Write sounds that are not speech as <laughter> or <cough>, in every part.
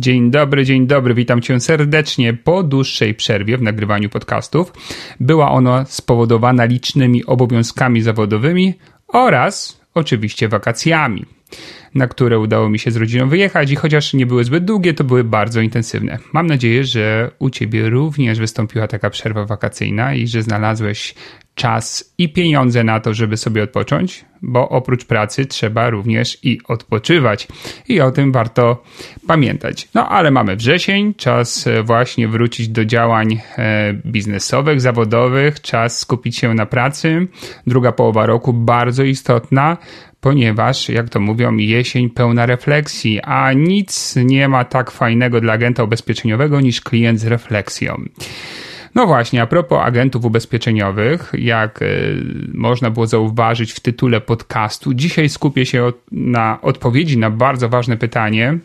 Dzień dobry, dzień dobry, witam Cię serdecznie po dłuższej przerwie w nagrywaniu podcastów. Była ona spowodowana licznymi obowiązkami zawodowymi oraz oczywiście wakacjami, na które udało mi się z rodziną wyjechać i chociaż nie były zbyt długie, to były bardzo intensywne. Mam nadzieję, że u Ciebie również wystąpiła taka przerwa wakacyjna i że znalazłeś czas i pieniądze na to, żeby sobie odpocząć, bo oprócz pracy trzeba również i odpoczywać. I o tym warto pamiętać. No ale mamy wrzesień, czas e, właśnie wrócić do działań e, biznesowych, zawodowych, czas skupić się na pracy. Druga połowa roku bardzo istotna, ponieważ, jak to mówią, jesień pełna refleksji, a nic nie ma tak fajnego dla agenta ubezpieczeniowego niż klient z refleksją. No właśnie, a propos agentów ubezpieczeniowych, jak y, można było zauważyć w tytule podcastu, dzisiaj skupię się na odpowiedzi na bardzo ważne pytanie,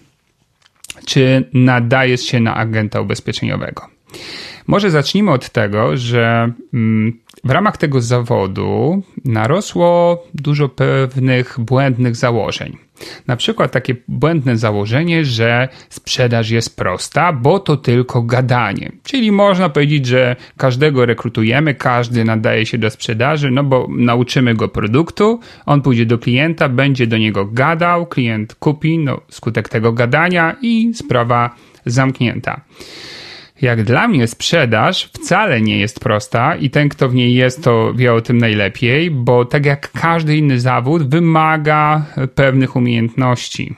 czy nadajesz się na agenta ubezpieczeniowego. Może zacznijmy od tego, że mm, w ramach tego zawodu narosło dużo pewnych błędnych założeń. Na przykład takie błędne założenie, że sprzedaż jest prosta, bo to tylko gadanie. Czyli można powiedzieć, że każdego rekrutujemy, każdy nadaje się do sprzedaży, no bo nauczymy go produktu, on pójdzie do klienta, będzie do niego gadał, klient kupi, no skutek tego gadania i sprawa zamknięta. Jak dla mnie sprzedaż wcale nie jest prosta i ten, kto w niej jest, to wie o tym najlepiej, bo tak jak każdy inny zawód, wymaga pewnych umiejętności.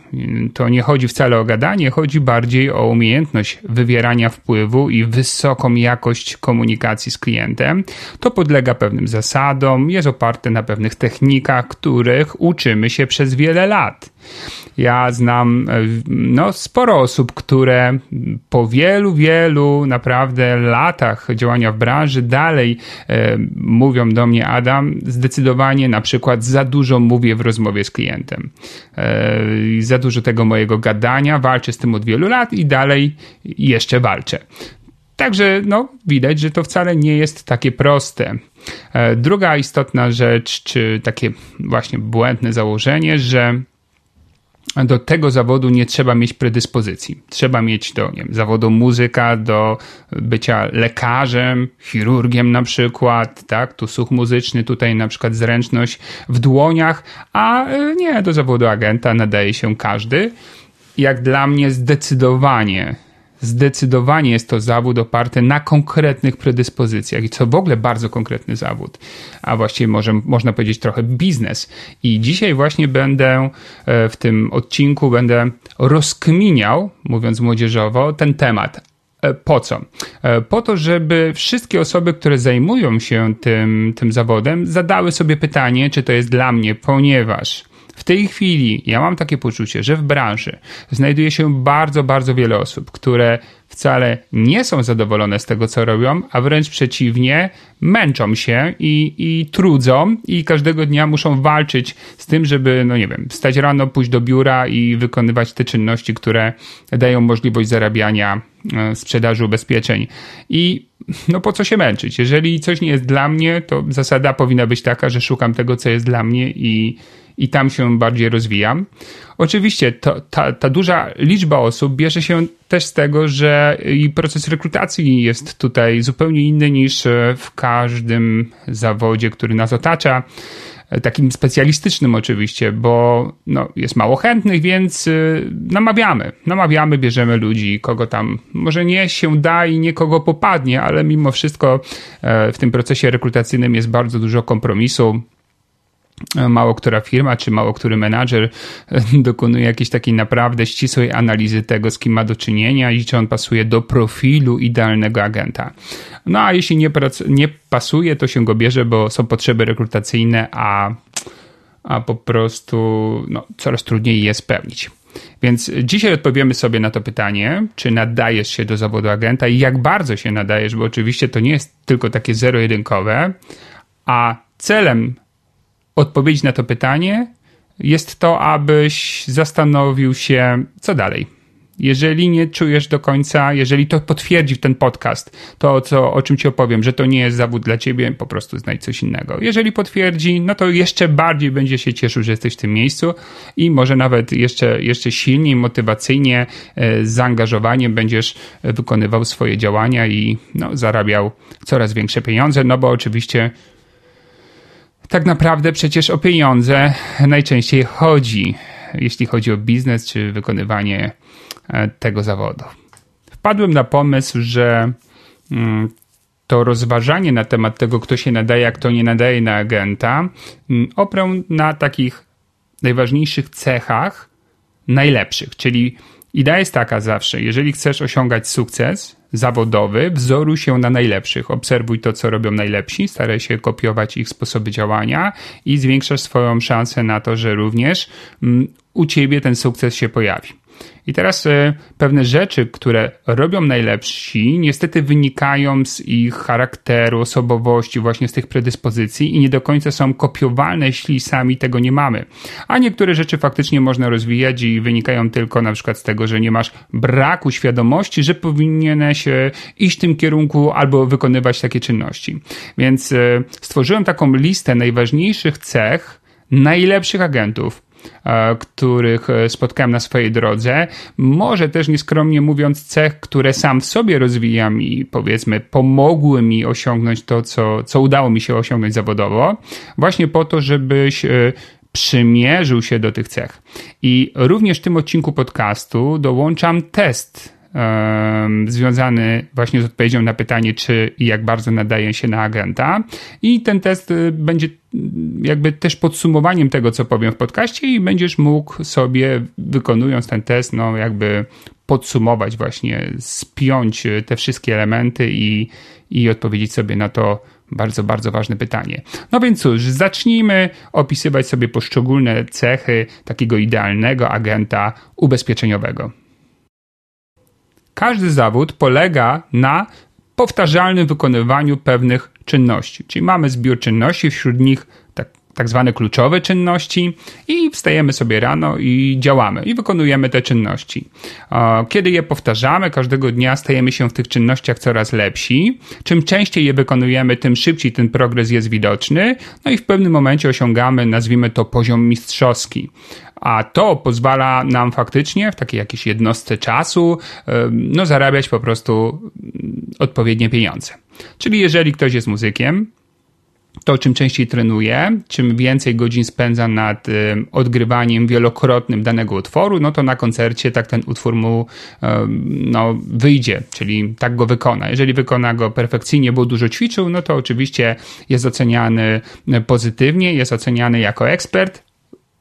To nie chodzi wcale o gadanie, chodzi bardziej o umiejętność wywierania wpływu i wysoką jakość komunikacji z klientem. To podlega pewnym zasadom, jest oparte na pewnych technikach, których uczymy się przez wiele lat. Ja znam no, sporo osób, które po wielu, wielu naprawdę latach działania w branży dalej e, mówią do mnie, Adam, zdecydowanie na przykład za dużo mówię w rozmowie z klientem. E, za dużo tego mojego gadania, walczę z tym od wielu lat i dalej jeszcze walczę. Także no, widać, że to wcale nie jest takie proste. E, druga istotna rzecz, czy takie właśnie błędne założenie, że do tego zawodu nie trzeba mieć predyspozycji. Trzeba mieć do nie wiem, zawodu muzyka, do bycia lekarzem, chirurgiem na przykład, tak? Tu słuch muzyczny, tutaj na przykład zręczność w dłoniach, a e, nie, do zawodu agenta nadaje się każdy. Jak dla mnie zdecydowanie Zdecydowanie jest to zawód oparty na konkretnych predyspozycjach i co w ogóle bardzo konkretny zawód, a właściwie może, można powiedzieć trochę biznes. I dzisiaj właśnie będę e, w tym odcinku będę rozkminiał, mówiąc młodzieżowo, ten temat. E, po co? E, po to, żeby wszystkie osoby, które zajmują się tym, tym zawodem, zadały sobie pytanie, czy to jest dla mnie, ponieważ tej chwili ja mam takie poczucie, że w branży znajduje się bardzo, bardzo wiele osób, które wcale nie są zadowolone z tego, co robią, a wręcz przeciwnie, męczą się i, i trudzą i każdego dnia muszą walczyć z tym, żeby, no nie wiem, wstać rano, pójść do biura i wykonywać te czynności, które dają możliwość zarabiania e, sprzedaży ubezpieczeń. I no po co się męczyć? Jeżeli coś nie jest dla mnie, to zasada powinna być taka, że szukam tego, co jest dla mnie i i tam się bardziej rozwijam. Oczywiście to, ta, ta duża liczba osób bierze się też z tego, że i proces rekrutacji jest tutaj zupełnie inny niż w każdym zawodzie, który nas otacza takim specjalistycznym oczywiście, bo no, jest mało chętnych, więc y, namawiamy. Namawiamy, bierzemy ludzi, kogo tam może nie się da i nie kogo popadnie, ale mimo wszystko e, w tym procesie rekrutacyjnym jest bardzo dużo kompromisu mało która firma czy mało który menadżer dokonuje jakiejś takiej naprawdę ścisłej analizy tego, z kim ma do czynienia i czy on pasuje do profilu idealnego agenta. No a jeśli nie, nie pasuje, to się go bierze, bo są potrzeby rekrutacyjne, a, a po prostu no, coraz trudniej je spełnić. Więc dzisiaj odpowiemy sobie na to pytanie, czy nadajesz się do zawodu agenta i jak bardzo się nadajesz, bo oczywiście to nie jest tylko takie zero-jedynkowe, a celem odpowiedzi na to pytanie jest to, abyś zastanowił się, co dalej. Jeżeli nie czujesz do końca, jeżeli to potwierdzi ten podcast, to co, o czym ci opowiem, że to nie jest zawód dla ciebie, po prostu znajdź coś innego. Jeżeli potwierdzi, no to jeszcze bardziej będzie się cieszył, że jesteś w tym miejscu i może nawet jeszcze, jeszcze silniej, motywacyjnie, e, z zaangażowaniem będziesz wykonywał swoje działania i no, zarabiał coraz większe pieniądze, no bo oczywiście tak naprawdę przecież o pieniądze najczęściej chodzi, jeśli chodzi o biznes czy wykonywanie e, tego zawodu. Wpadłem na pomysł, że mm, to rozważanie na temat tego, kto się nadaje, a kto nie nadaje na agenta, mm, oprę na takich najważniejszych cechach najlepszych, czyli idea jest taka zawsze, jeżeli chcesz osiągać sukces, zawodowy, wzoruj się na najlepszych. Obserwuj to, co robią najlepsi, staraj się kopiować ich sposoby działania i zwiększasz swoją szansę na to, że również mm, u ciebie ten sukces się pojawi. I teraz e, pewne rzeczy, które robią najlepsi, niestety wynikają z ich charakteru, osobowości, właśnie z tych predyspozycji i nie do końca są kopiowalne, jeśli sami tego nie mamy. A niektóre rzeczy faktycznie można rozwijać i wynikają tylko na przykład z tego, że nie masz braku świadomości, że powinieneś e, iść w tym kierunku albo wykonywać takie czynności. Więc e, stworzyłem taką listę najważniejszych cech najlepszych agentów których e, spotkałem na swojej drodze. Może też nieskromnie mówiąc, cech, które sam w sobie rozwijam i powiedzmy pomogły mi osiągnąć to, co, co udało mi się osiągnąć zawodowo, właśnie po to, żebyś e, przymierzył się do tych cech. I również w tym odcinku podcastu dołączam test związany właśnie z odpowiedzią na pytanie, czy i jak bardzo nadaje się na agenta. I ten test y, będzie jakby też podsumowaniem tego, co powiem w podcaście i będziesz mógł sobie, wykonując ten test, no jakby podsumować właśnie, spiąć te wszystkie elementy i, i odpowiedzieć sobie na to bardzo, bardzo ważne pytanie. No więc cóż, zacznijmy opisywać sobie poszczególne cechy takiego idealnego agenta ubezpieczeniowego. Każdy zawód polega na powtarzalnym wykonywaniu pewnych czynności. Czyli mamy zbiór czynności, wśród nich tak, zwane kluczowe czynności i wstajemy sobie rano i działamy i wykonujemy te czynności. Kiedy je powtarzamy, każdego dnia stajemy się w tych czynnościach coraz lepsi. Czym częściej je wykonujemy, tym szybciej ten progres jest widoczny, no i w pewnym momencie osiągamy, nazwijmy to, poziom mistrzowski a to pozwala nam faktycznie w takiej jakiejś jednostce czasu no, zarabiać po prostu mm, odpowiednie pieniądze. Czyli jeżeli ktoś jest muzykiem, to czym częściej trenuje, czym więcej godzin spędza nad y, odgrywaniem wielokrotnym danego utworu, no to na koncercie tak ten utwór mu y, no, wyjdzie, czyli tak go wykona. Jeżeli wykona go perfekcyjnie, bo dużo ćwiczył, no to oczywiście jest oceniany pozytywnie, jest oceniany jako ekspert,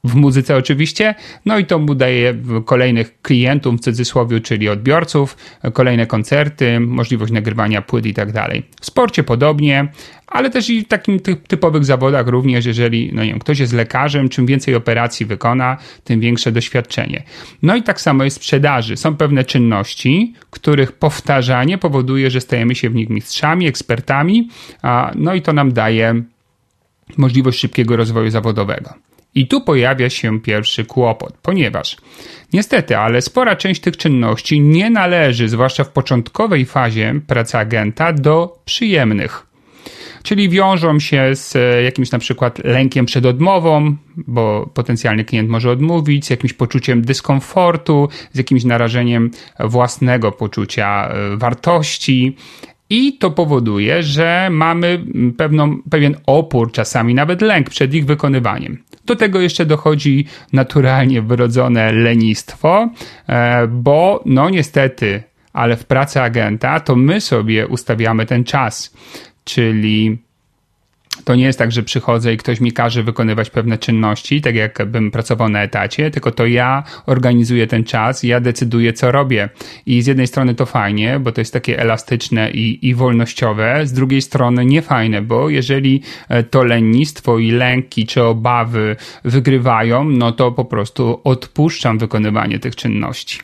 w muzyce oczywiście, no i to mu daje kolejnych klientów w cudzysłowie, czyli odbiorców, kolejne koncerty, możliwość nagrywania płyt i tak dalej. W sporcie podobnie, ale też i w takim typowych zawodach również, jeżeli no nie wiem, ktoś jest lekarzem, czym więcej operacji wykona, tym większe doświadczenie. No i tak samo jest w sprzedaży. Są pewne czynności, których powtarzanie powoduje, że stajemy się w nich mistrzami, ekspertami, no i to nam daje możliwość szybkiego rozwoju zawodowego. I tu pojawia się pierwszy kłopot, ponieważ niestety, ale spora część tych czynności nie należy, zwłaszcza w początkowej fazie pracy agenta, do przyjemnych. Czyli wiążą się z e, jakimś na przykład lękiem przed odmową, bo potencjalny klient może odmówić, z jakimś poczuciem dyskomfortu, z jakimś narażeniem własnego poczucia e, wartości, i to powoduje, że mamy pewną, pewien opór, czasami nawet lęk przed ich wykonywaniem. Do tego jeszcze dochodzi naturalnie wyrodzone lenistwo, e, bo no niestety, ale w pracy agenta to my sobie ustawiamy ten czas, czyli to nie jest tak, że przychodzę i ktoś mi każe wykonywać pewne czynności, tak jakbym pracował na etacie, tylko to ja organizuję ten czas, ja decyduję, co robię. I z jednej strony to fajnie, bo to jest takie elastyczne i, i wolnościowe, z drugiej strony nie fajne, bo jeżeli e, to lenistwo i lęki czy obawy wygrywają, no to po prostu odpuszczam wykonywanie tych czynności.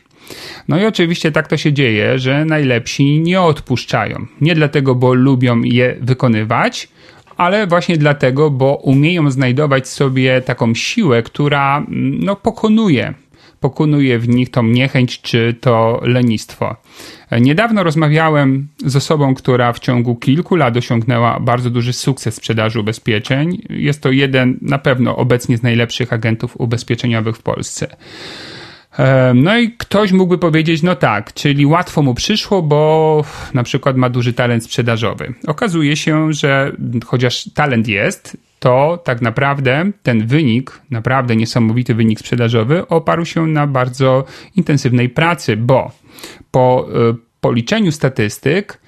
No i oczywiście tak to się dzieje, że najlepsi nie odpuszczają. Nie dlatego, bo lubią je wykonywać, ale właśnie dlatego, bo umieją znajdować sobie taką siłę, która mm, no, pokonuje pokonuje w nich tą niechęć czy to lenistwo. Niedawno rozmawiałem z osobą, która w ciągu kilku lat osiągnęła bardzo duży sukces w sprzedaży ubezpieczeń. Jest to jeden na pewno obecnie z najlepszych agentów ubezpieczeniowych w Polsce. No i ktoś mógłby powiedzieć, no tak, czyli łatwo mu przyszło, bo na przykład ma duży talent sprzedażowy. Okazuje się, że chociaż talent jest, to tak naprawdę ten wynik, naprawdę niesamowity wynik sprzedażowy, oparł się na bardzo intensywnej pracy, bo po e, policzeniu statystyk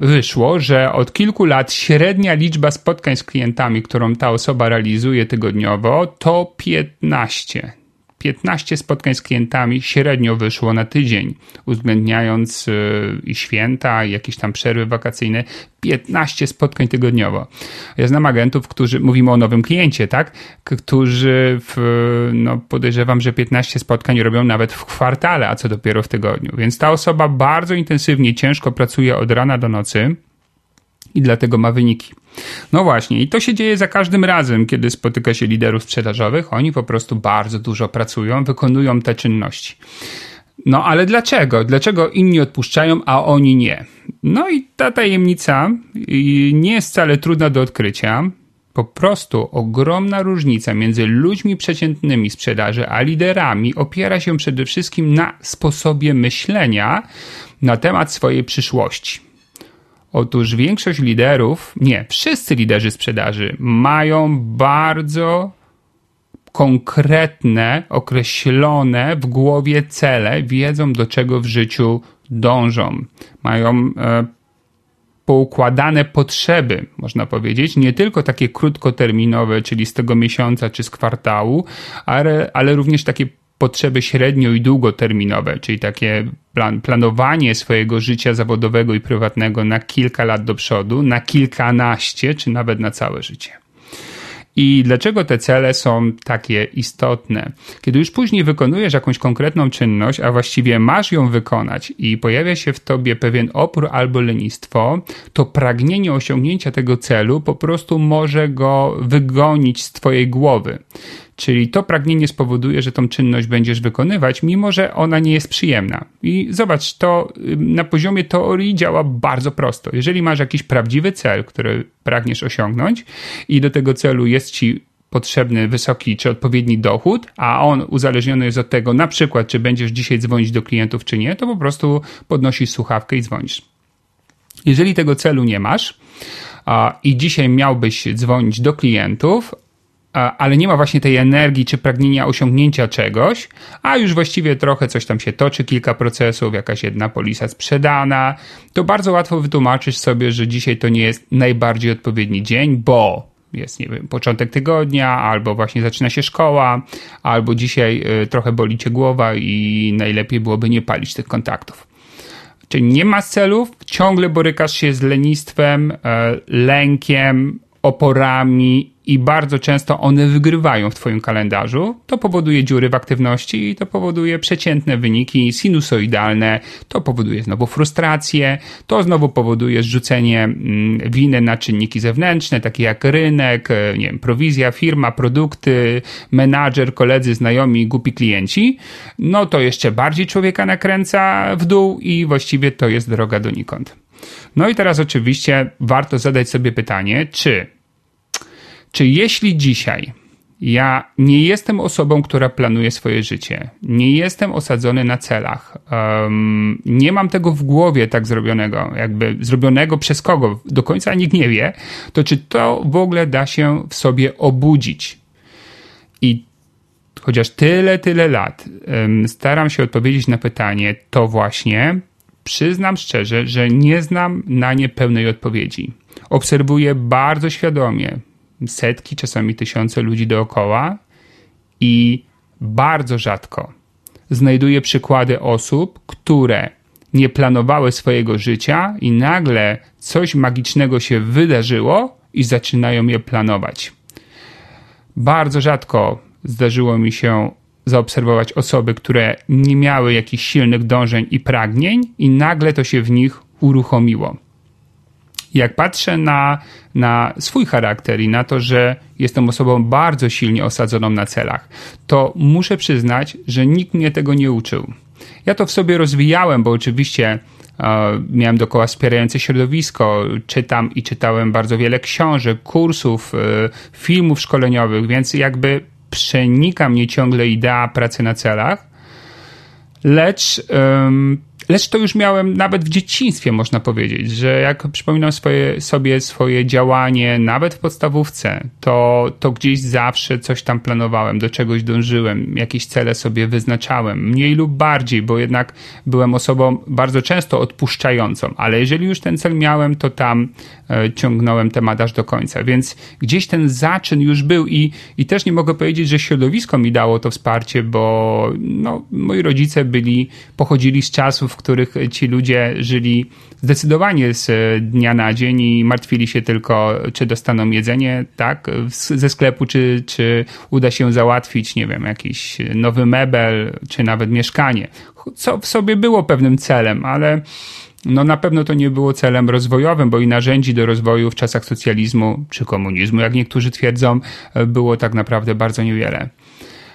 wyszło, że od kilku lat średnia liczba spotkań z klientami, którą ta osoba realizuje tygodniowo, to 15 15 spotkań z klientami średnio wyszło na tydzień, uwzględniając y, i święta, i jakieś tam przerwy wakacyjne. 15 spotkań tygodniowo. Ja znam agentów, którzy, mówimy o nowym kliencie, tak? Którzy w, no podejrzewam, że 15 spotkań robią nawet w kwartale, a co dopiero w tygodniu. Więc ta osoba bardzo intensywnie, ciężko pracuje od rana do nocy i dlatego ma wyniki. No właśnie, i to się dzieje za każdym razem, kiedy spotyka się liderów sprzedażowych. Oni po prostu bardzo dużo pracują, wykonują te czynności. No ale dlaczego? Dlaczego inni odpuszczają, a oni nie? No i ta tajemnica nie jest wcale trudna do odkrycia. Po prostu ogromna różnica między ludźmi przeciętnymi sprzedaży a liderami opiera się przede wszystkim na sposobie myślenia na temat swojej przyszłości. Otóż większość liderów, nie, wszyscy liderzy sprzedaży mają bardzo konkretne, określone w głowie cele, wiedzą do czego w życiu dążą. Mają e, poukładane potrzeby, można powiedzieć, nie tylko takie krótkoterminowe, czyli z tego miesiąca czy z kwartału, ale, ale również takie potrzeby średnio i długoterminowe, czyli takie plan, planowanie swojego życia zawodowego i prywatnego na kilka lat do przodu, na kilkanaście, czy nawet na całe życie. I dlaczego te cele są takie istotne? Kiedy już później wykonujesz jakąś konkretną czynność, a właściwie masz ją wykonać i pojawia się w tobie pewien opór albo lenistwo, to pragnienie osiągnięcia tego celu po prostu może go wygonić z twojej głowy. Czyli to pragnienie spowoduje, że tą czynność będziesz wykonywać, mimo że ona nie jest przyjemna. I zobacz, to na poziomie teorii działa bardzo prosto. Jeżeli masz jakiś prawdziwy cel, który pragniesz osiągnąć i do tego celu jest ci potrzebny wysoki czy odpowiedni dochód, a on uzależniony jest od tego, na przykład, czy będziesz dzisiaj dzwonić do klientów, czy nie, to po prostu podnosisz słuchawkę i dzwonisz. Jeżeli tego celu nie masz, i dzisiaj miałbyś dzwonić do klientów, ale nie ma właśnie tej energii czy pragnienia osiągnięcia czegoś, a już właściwie trochę coś tam się toczy, kilka procesów, jakaś jedna polisa sprzedana, to bardzo łatwo wytłumaczyć sobie, że dzisiaj to nie jest najbardziej odpowiedni dzień, bo jest, nie wiem, początek tygodnia, albo właśnie zaczyna się szkoła, albo dzisiaj y, trochę boli cię głowa i najlepiej byłoby nie palić tych kontaktów. Czyli nie ma celów, ciągle borykasz się z lenistwem, y, lękiem, oporami i bardzo często one wygrywają w Twoim kalendarzu, to powoduje dziury w aktywności i to powoduje przeciętnie wyniki sinusoidalne, to powoduje znowu frustrację, to znowu powoduje zrzucenie mm, winy na czynniki zewnętrzne, takie jak rynek, e, nie wiem, prowizja, firma, produkty, menadżer, koledzy, znajomi, głupi klienci. No to jeszcze bardziej człowieka nakręca w dół i właściwie to jest droga donikąd. No i teraz oczywiście warto zadać sobie pytanie, czy czy jeśli dzisiaj ja nie jestem osobą, która planuje swoje życie, nie jestem osadzony na celach, um, nie mam tego w głowie tak zrobionego, jakby zrobionego przez kogo, do końca nikt nie wie, to czy to w ogóle da się w sobie obudzić? I chociaż tyle, tyle lat um, staram się odpowiedzieć na pytanie, to właśnie przyznam szczerze, że nie znam na nie pełnej odpowiedzi. obserwuję bardzo świadomie setki, czasami tysiące ludzi dookoła i bardzo rzadko znajduję przykłady osób, które nie planowały swojego życia i nagle coś magicznego się wydarzyło i zaczynają je planować. Bardzo rzadko zdarzyło mi się zaobserwować osoby, które nie miały jakichś silnych dążeń i pragnień, i nagle to się w nich uruchomiło. Jak patrzę na, na swój charakter i na to, że jestem osobą bardzo silnie osadzoną na celach, to muszę przyznać, że nikt mnie tego nie uczył. Ja to w sobie rozwijałem, bo oczywiście e, miałem dookoła wspierające środowisko, czytam i czytałem bardzo wiele książek, kursów, e, filmów szkoleniowych, więc jakby przenika mnie ciągle idea pracy na celach, lecz Lecz to już miałem nawet w dzieciństwie, można powiedzieć, że jak przypominam swoje, sobie swoje działanie, nawet w podstawówce, to, to gdzieś zawsze coś tam planowałem, do czegoś dążyłem, jakieś cele sobie wyznaczałem, mniej lub bardziej, bo jednak byłem osobą bardzo często odpuszczającą, ale jeżeli już ten cel miałem, to tam e, ciągnąłem temat aż do końca, więc gdzieś ten zaczyn już był i, i też nie mogę powiedzieć, że środowisko mi dało to wsparcie, bo no, moi rodzice byli, pochodzili z czasów, w których ci ludzie żyli zdecydowanie z dnia na dzień i martwili się tylko, czy dostaną jedzenie, tak, ze sklepu, czy, czy uda się załatwić, nie wiem, jakiś nowy mebel, czy nawet mieszkanie. Co w sobie było pewnym celem, ale no na pewno to nie było celem rozwojowym, bo i narzędzi do rozwoju w czasach socjalizmu czy komunizmu, jak niektórzy twierdzą, było tak naprawdę bardzo niewiele.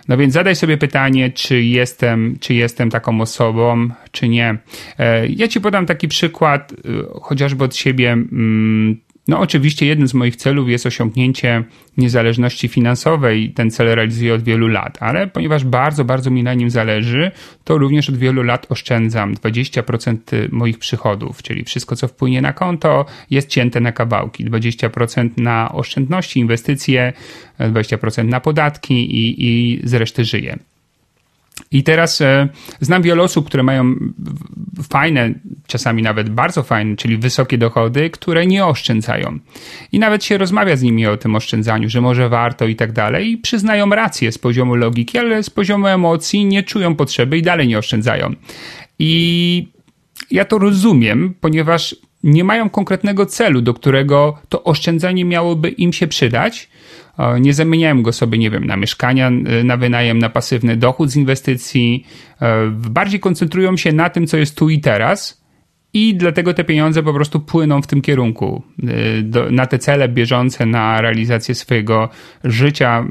No więc zadaj sobie pytanie, czy jestem, czy jestem taką osobą, czy nie. E, ja ci podam taki przykład, e, chociażby od siebie. Mm, no, oczywiście, jednym z moich celów jest osiągnięcie niezależności finansowej. Ten cel realizuję od wielu lat, ale ponieważ bardzo, bardzo mi na nim zależy, to również od wielu lat oszczędzam 20% moich przychodów, czyli wszystko, co wpłynie na konto, jest cięte na kawałki. 20% na oszczędności, inwestycje, 20% na podatki i, i z reszty żyję. I teraz e, znam wiele osób, które mają fajne, czasami nawet bardzo fajne, czyli wysokie dochody, które nie oszczędzają. I nawet się rozmawia z nimi o tym oszczędzaniu, że może warto i tak dalej. I przyznają rację z poziomu logiki, ale z poziomu emocji nie czują potrzeby i dalej nie oszczędzają. I ja to rozumiem, ponieważ nie mają konkretnego celu, do którego to oszczędzanie miałoby im się przydać nie zamieniałem go sobie, nie wiem, na mieszkania, na wynajem, na pasywny dochód z inwestycji. E, bardziej koncentrują się na tym, co jest tu i teraz. I dlatego te pieniądze po prostu płyną w tym kierunku, y, do, na te cele bieżące, na realizację swojego życia,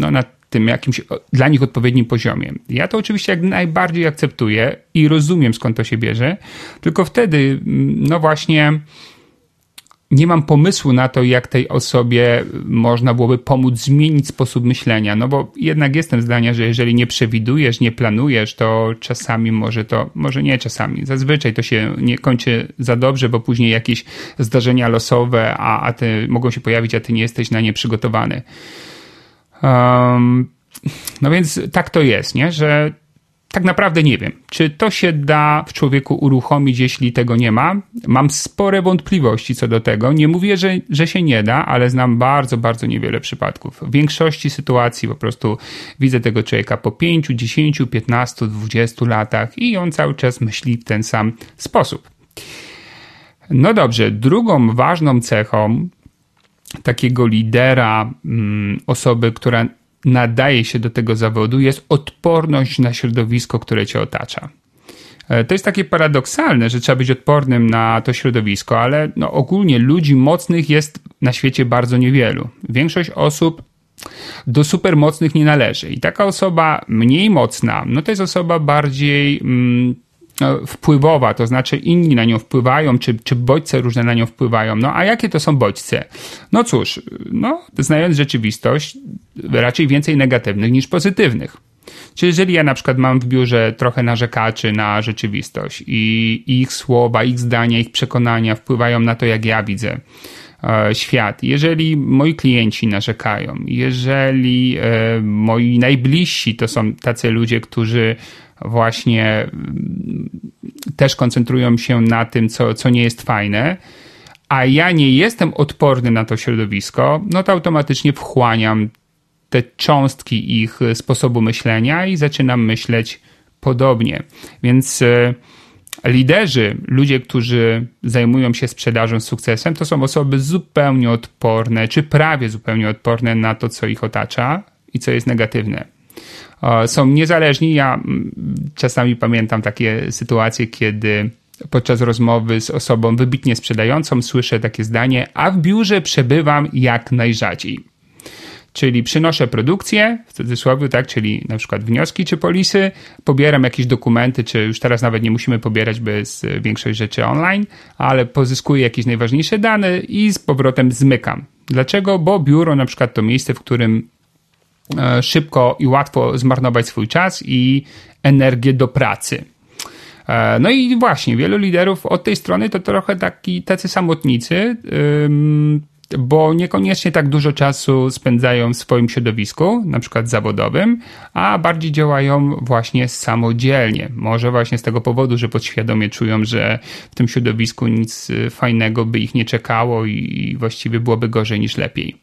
no, na tym jakimś dla nich odpowiednim poziomie. Ja to oczywiście jak najbardziej akceptuję i rozumiem skąd to się bierze, tylko wtedy, no właśnie, nie mam pomysłu na to, jak tej osobie można byłoby pomóc zmienić sposób myślenia. No bo jednak jestem zdania, że jeżeli nie przewidujesz, nie planujesz, to czasami może to, może nie czasami, zazwyczaj to się nie kończy za dobrze, bo później jakieś zdarzenia losowe, a, a ty mogą się pojawić, a ty nie jesteś na nie przygotowany. Um, no więc tak to jest, nie? że tak naprawdę nie wiem, czy to się da w człowieku uruchomić, jeśli tego nie ma. Mam spore wątpliwości co do tego. Nie mówię, że, że się nie da, ale znam bardzo, bardzo niewiele przypadków. W większości sytuacji po prostu widzę tego człowieka po 5, 10, 15, 20 latach i on cały czas myśli w ten sam sposób. No dobrze, drugą ważną cechą takiego lidera, mm, osoby, która nadaje się do tego zawodu, jest odporność na środowisko, które cię otacza. E, to jest takie paradoksalne, że trzeba być odpornym na to środowisko, ale no ogólnie ludzi mocnych jest na świecie bardzo niewielu. Większość osób do supermocnych nie należy. I taka osoba mniej mocna, no to jest osoba bardziej mm, wpływowa, to znaczy inni na nią wpływają, czy, czy bodźce różne na nią wpływają. No a jakie to są bodźce? No cóż, no, znając rzeczywistość, raczej więcej negatywnych niż pozytywnych. Czyli jeżeli ja na przykład mam w biurze trochę narzekaczy na rzeczywistość i ich słowa, ich zdania, ich przekonania wpływają na to, jak ja widzę e, świat, jeżeli moi klienci narzekają, jeżeli e, moi najbliżsi to są tacy ludzie, którzy właśnie mm, też koncentrują się na tym, co, co nie jest fajne, a ja nie jestem odporny na to środowisko, no to automatycznie wchłaniam te cząstki ich sposobu myślenia i zaczynam myśleć podobnie. Więc e, liderzy, ludzie, którzy zajmują się sprzedażą z sukcesem, to są osoby zupełnie odporne, czy prawie zupełnie odporne na to, co ich otacza i co jest negatywne. Są niezależni. Ja czasami pamiętam takie sytuacje, kiedy podczas rozmowy z osobą wybitnie sprzedającą słyszę takie zdanie, a w biurze przebywam jak najrzadziej. Czyli przynoszę produkcję, w cudzysłowie, tak, czyli na przykład wnioski czy polisy, pobieram jakieś dokumenty, czy już teraz nawet nie musimy pobierać, bo jest większość rzeczy online, ale pozyskuję jakieś najważniejsze dane i z powrotem zmykam. Dlaczego? Bo biuro na przykład to miejsce, w którym e, szybko i łatwo zmarnować swój czas i energię do pracy. E, no i właśnie, wielu liderów od tej strony to trochę taki, tacy samotnicy, bo niekoniecznie tak dużo czasu spędzają w swoim środowisku, na przykład zawodowym, a bardziej działają właśnie samodzielnie. Może właśnie z tego powodu, że podświadomie czują, że w tym środowisku nic y, fajnego by ich nie czekało i właściwie byłoby gorzej niż lepiej.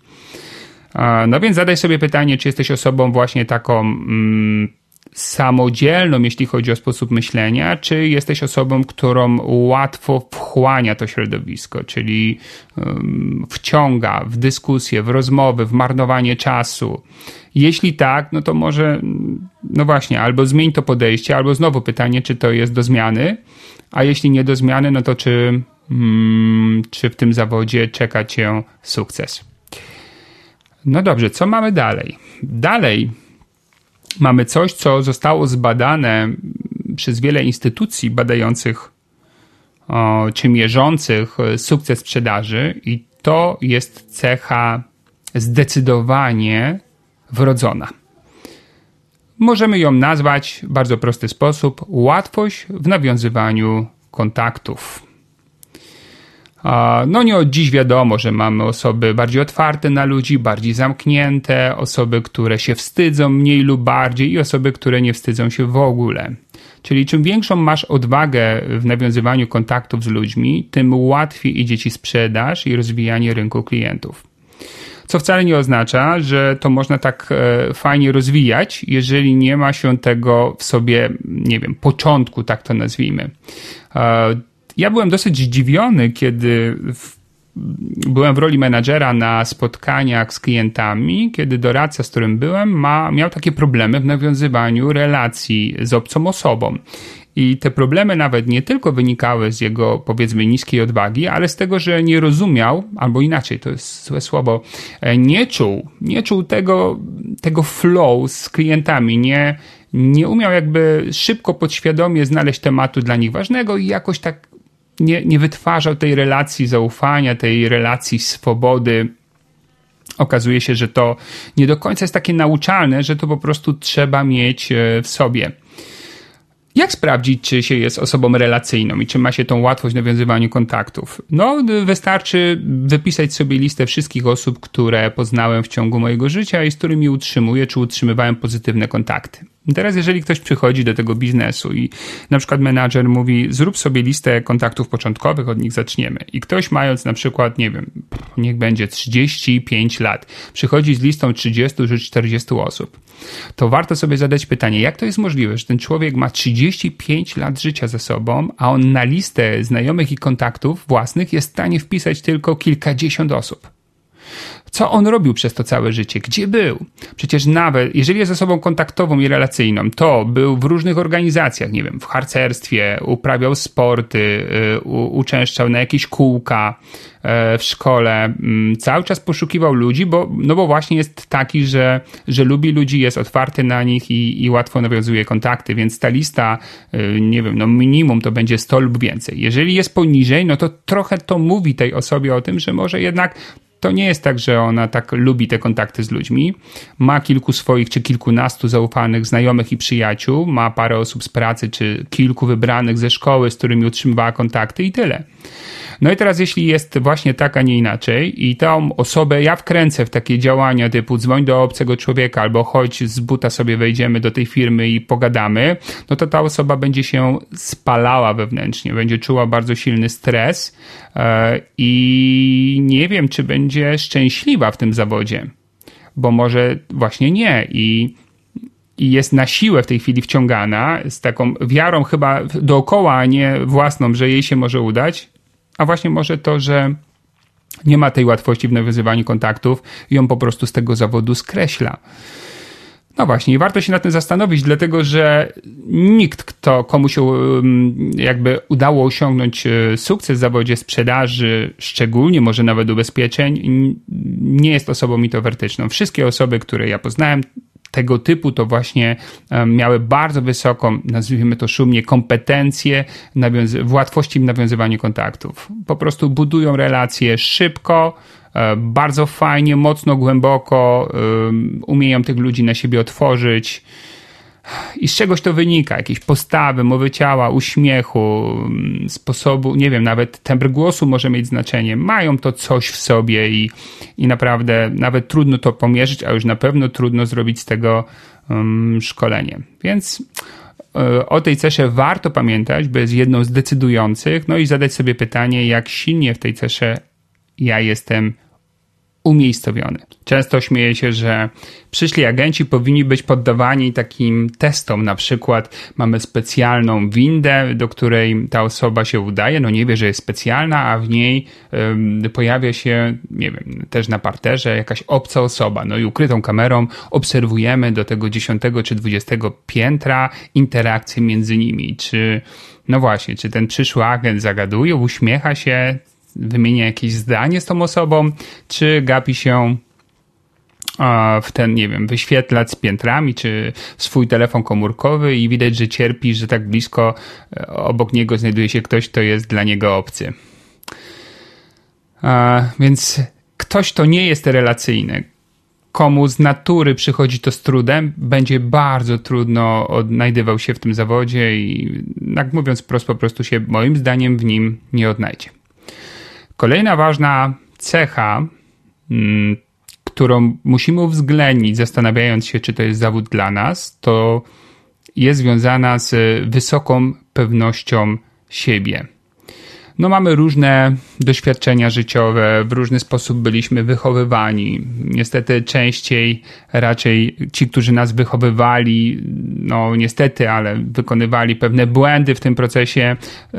No więc zadaj sobie pytanie, czy jesteś osobą właśnie taką mm, samodzielną, jeśli chodzi o sposób myślenia, czy jesteś osobą, którą łatwo wchłania to środowisko, czyli um, wciąga w dyskusję, w rozmowy, w marnowanie czasu. Jeśli tak, no to może, no właśnie, albo zmień to podejście, albo znowu pytanie, czy to jest do zmiany, a jeśli nie do zmiany, no to czy, hmm, czy w tym zawodzie czeka cię sukces. No dobrze, co mamy dalej? Dalej mamy coś, co zostało zbadane przez wiele instytucji badających o, czy mierzących sukces sprzedaży, i to jest cecha zdecydowanie wrodzona. Możemy ją nazwać w bardzo prosty sposób łatwość w nawiązywaniu kontaktów. No nie od dziś wiadomo, że mamy osoby bardziej otwarte na ludzi, bardziej zamknięte, osoby, które się wstydzą mniej lub bardziej i osoby, które nie wstydzą się w ogóle. Czyli czym większą masz odwagę w nawiązywaniu kontaktów z ludźmi, tym łatwiej idzie ci sprzedaż i rozwijanie rynku klientów. Co wcale nie oznacza, że to można tak e, fajnie rozwijać, jeżeli nie ma się tego w sobie, nie wiem, początku, tak to nazwijmy. Ja byłem dosyć zdziwiony, kiedy w, byłem w roli menadżera na spotkaniach z klientami, kiedy doradca, z którym byłem, ma, miał takie problemy w nawiązywaniu relacji z obcą osobą. I te problemy nawet nie tylko wynikały z jego, powiedzmy, niskiej odwagi, ale z tego, że nie rozumiał, albo inaczej, to jest złe słowo, e, nie czuł, nie czuł tego, tego flow z klientami, nie, nie umiał jakby szybko, podświadomie znaleźć tematu dla nich ważnego i jakoś tak nie, nie wytwarzał tej relacji zaufania, tej relacji swobody. Okazuje się, że to nie do końca jest takie nauczalne, że to po prostu trzeba mieć e, w sobie. Jak sprawdzić, czy się jest osobą relacyjną i czy ma się tą łatwość w nawiązywaniu kontaktów? No, wystarczy wypisać sobie listę wszystkich osób, które poznałem w ciągu mojego życia i z którymi utrzymuję, czy utrzymywałem pozytywne kontakty. Teraz, jeżeli ktoś przychodzi do tego biznesu i na przykład menadżer mówi, zrób sobie listę kontaktów początkowych, od nich zaczniemy. I ktoś mając na przykład, nie wiem, niech będzie 35 lat, przychodzi z listą 30 czy 40 osób, to warto sobie zadać pytanie, jak to jest możliwe, że ten człowiek ma 35 lat życia ze sobą, a on na listę znajomych i kontaktów własnych jest w stanie wpisać tylko kilkadziesiąt osób. Co on robił przez to całe życie? Gdzie był? Przecież nawet, jeżeli jest osobą kontaktową i relacyjną, to był w różnych organizacjach, nie wiem, w harcerstwie, uprawiał sporty, y, uczęszczał na jakieś kółka y, w szkole, mm, cały czas poszukiwał ludzi, bo, no bo właśnie jest taki, że, że lubi ludzi, jest otwarty na nich i, i łatwo nawiązuje kontakty, więc ta lista, y, nie wiem, no minimum to będzie 100 lub więcej. Jeżeli jest poniżej, no to trochę to mówi tej osobie o tym, że może jednak to nie jest tak, że ona tak lubi te kontakty z ludźmi. Ma kilku swoich czy kilkunastu zaufanych znajomych i przyjaciół, ma parę osób z pracy czy kilku wybranych ze szkoły, z którymi utrzymywała kontakty i tyle. No i teraz, jeśli jest właśnie tak, a nie inaczej, i tą osobę ja wkręcę w takie działania typu dzwoń do obcego człowieka, albo chodź z buta sobie wejdziemy do tej firmy i pogadamy, no to ta osoba będzie się spalała wewnętrznie, będzie czuła bardzo silny stres e, i nie wiem, czy będzie szczęśliwa w tym zawodzie, bo może właśnie nie. I i jest na siłę w tej chwili wciągana z taką wiarą chyba dookoła, a nie własną, że jej się może udać, a właśnie może to, że nie ma tej łatwości w nawiązywaniu kontaktów i on po prostu z tego zawodu skreśla. No właśnie, i warto się nad tym zastanowić, dlatego że nikt, kto komu się jakby udało osiągnąć e, sukces w zawodzie sprzedaży, szczególnie może nawet ubezpieczeń, nie jest osobą introwertyczną. Wszystkie osoby, które ja poznałem, tego typu to właśnie miały bardzo wysoką, nazwijmy to szumnie, kompetencje w łatwości w nawiązywaniu kontaktów. Po prostu budują relacje szybko, e, bardzo fajnie, mocno, głęboko, umieją tych ludzi na siebie otworzyć i z czegoś to wynika, jakieś postawy, mowy ciała, uśmiechu, mm, sposobu, nie wiem, nawet tembr głosu może mieć znaczenie. Mają to coś w sobie i, i naprawdę nawet trudno to pomierzyć, a już na pewno trudno zrobić z tego um, szkolenie. Więc e, o tej cesze warto pamiętać, bo jest jedną z decydujących, no i zadać sobie pytanie, jak silnie w tej cesze ja jestem umiejscowiony. Często śmieję się, że przyszli agenci powinni być poddawani takim testom. Na przykład mamy specjalną windę, do której ta osoba się udaje. No nie wie, że jest specjalna, a w niej um, pojawia się, nie wiem, też na parterze jakaś obca osoba. No i ukrytą kamerą obserwujemy do tego 10 czy 20 piętra interakcje między nimi. Czy, no właśnie, czy ten przyszły agent zagaduje, uśmiecha się, wymienia jakieś zdanie z tą osobą, czy gapi się w ten, nie wiem, wyświetlać z piętrami, czy swój telefon komórkowy i widać, że cierpi, że tak blisko e, obok niego znajduje się ktoś, kto jest dla niego obcy. Więc ktoś, kto nie jest relacyjny, komu z natury przychodzi to z trudem, będzie bardzo trudno odnajdywał się w tym zawodzie i, jak mówiąc prosto, po prostu się moim zdaniem w nim nie odnajdzie. Kolejna ważna cecha, mm, którą musimy uwzględnić, zastanawiając się, czy to jest zawód dla nas, to jest związana z wysoką pewnością siebie no mamy różne doświadczenia życiowe, w różny sposób byliśmy wychowywani. Niestety częściej raczej ci, którzy nas wychowywali, no niestety, ale wykonywali pewne błędy w tym procesie, y,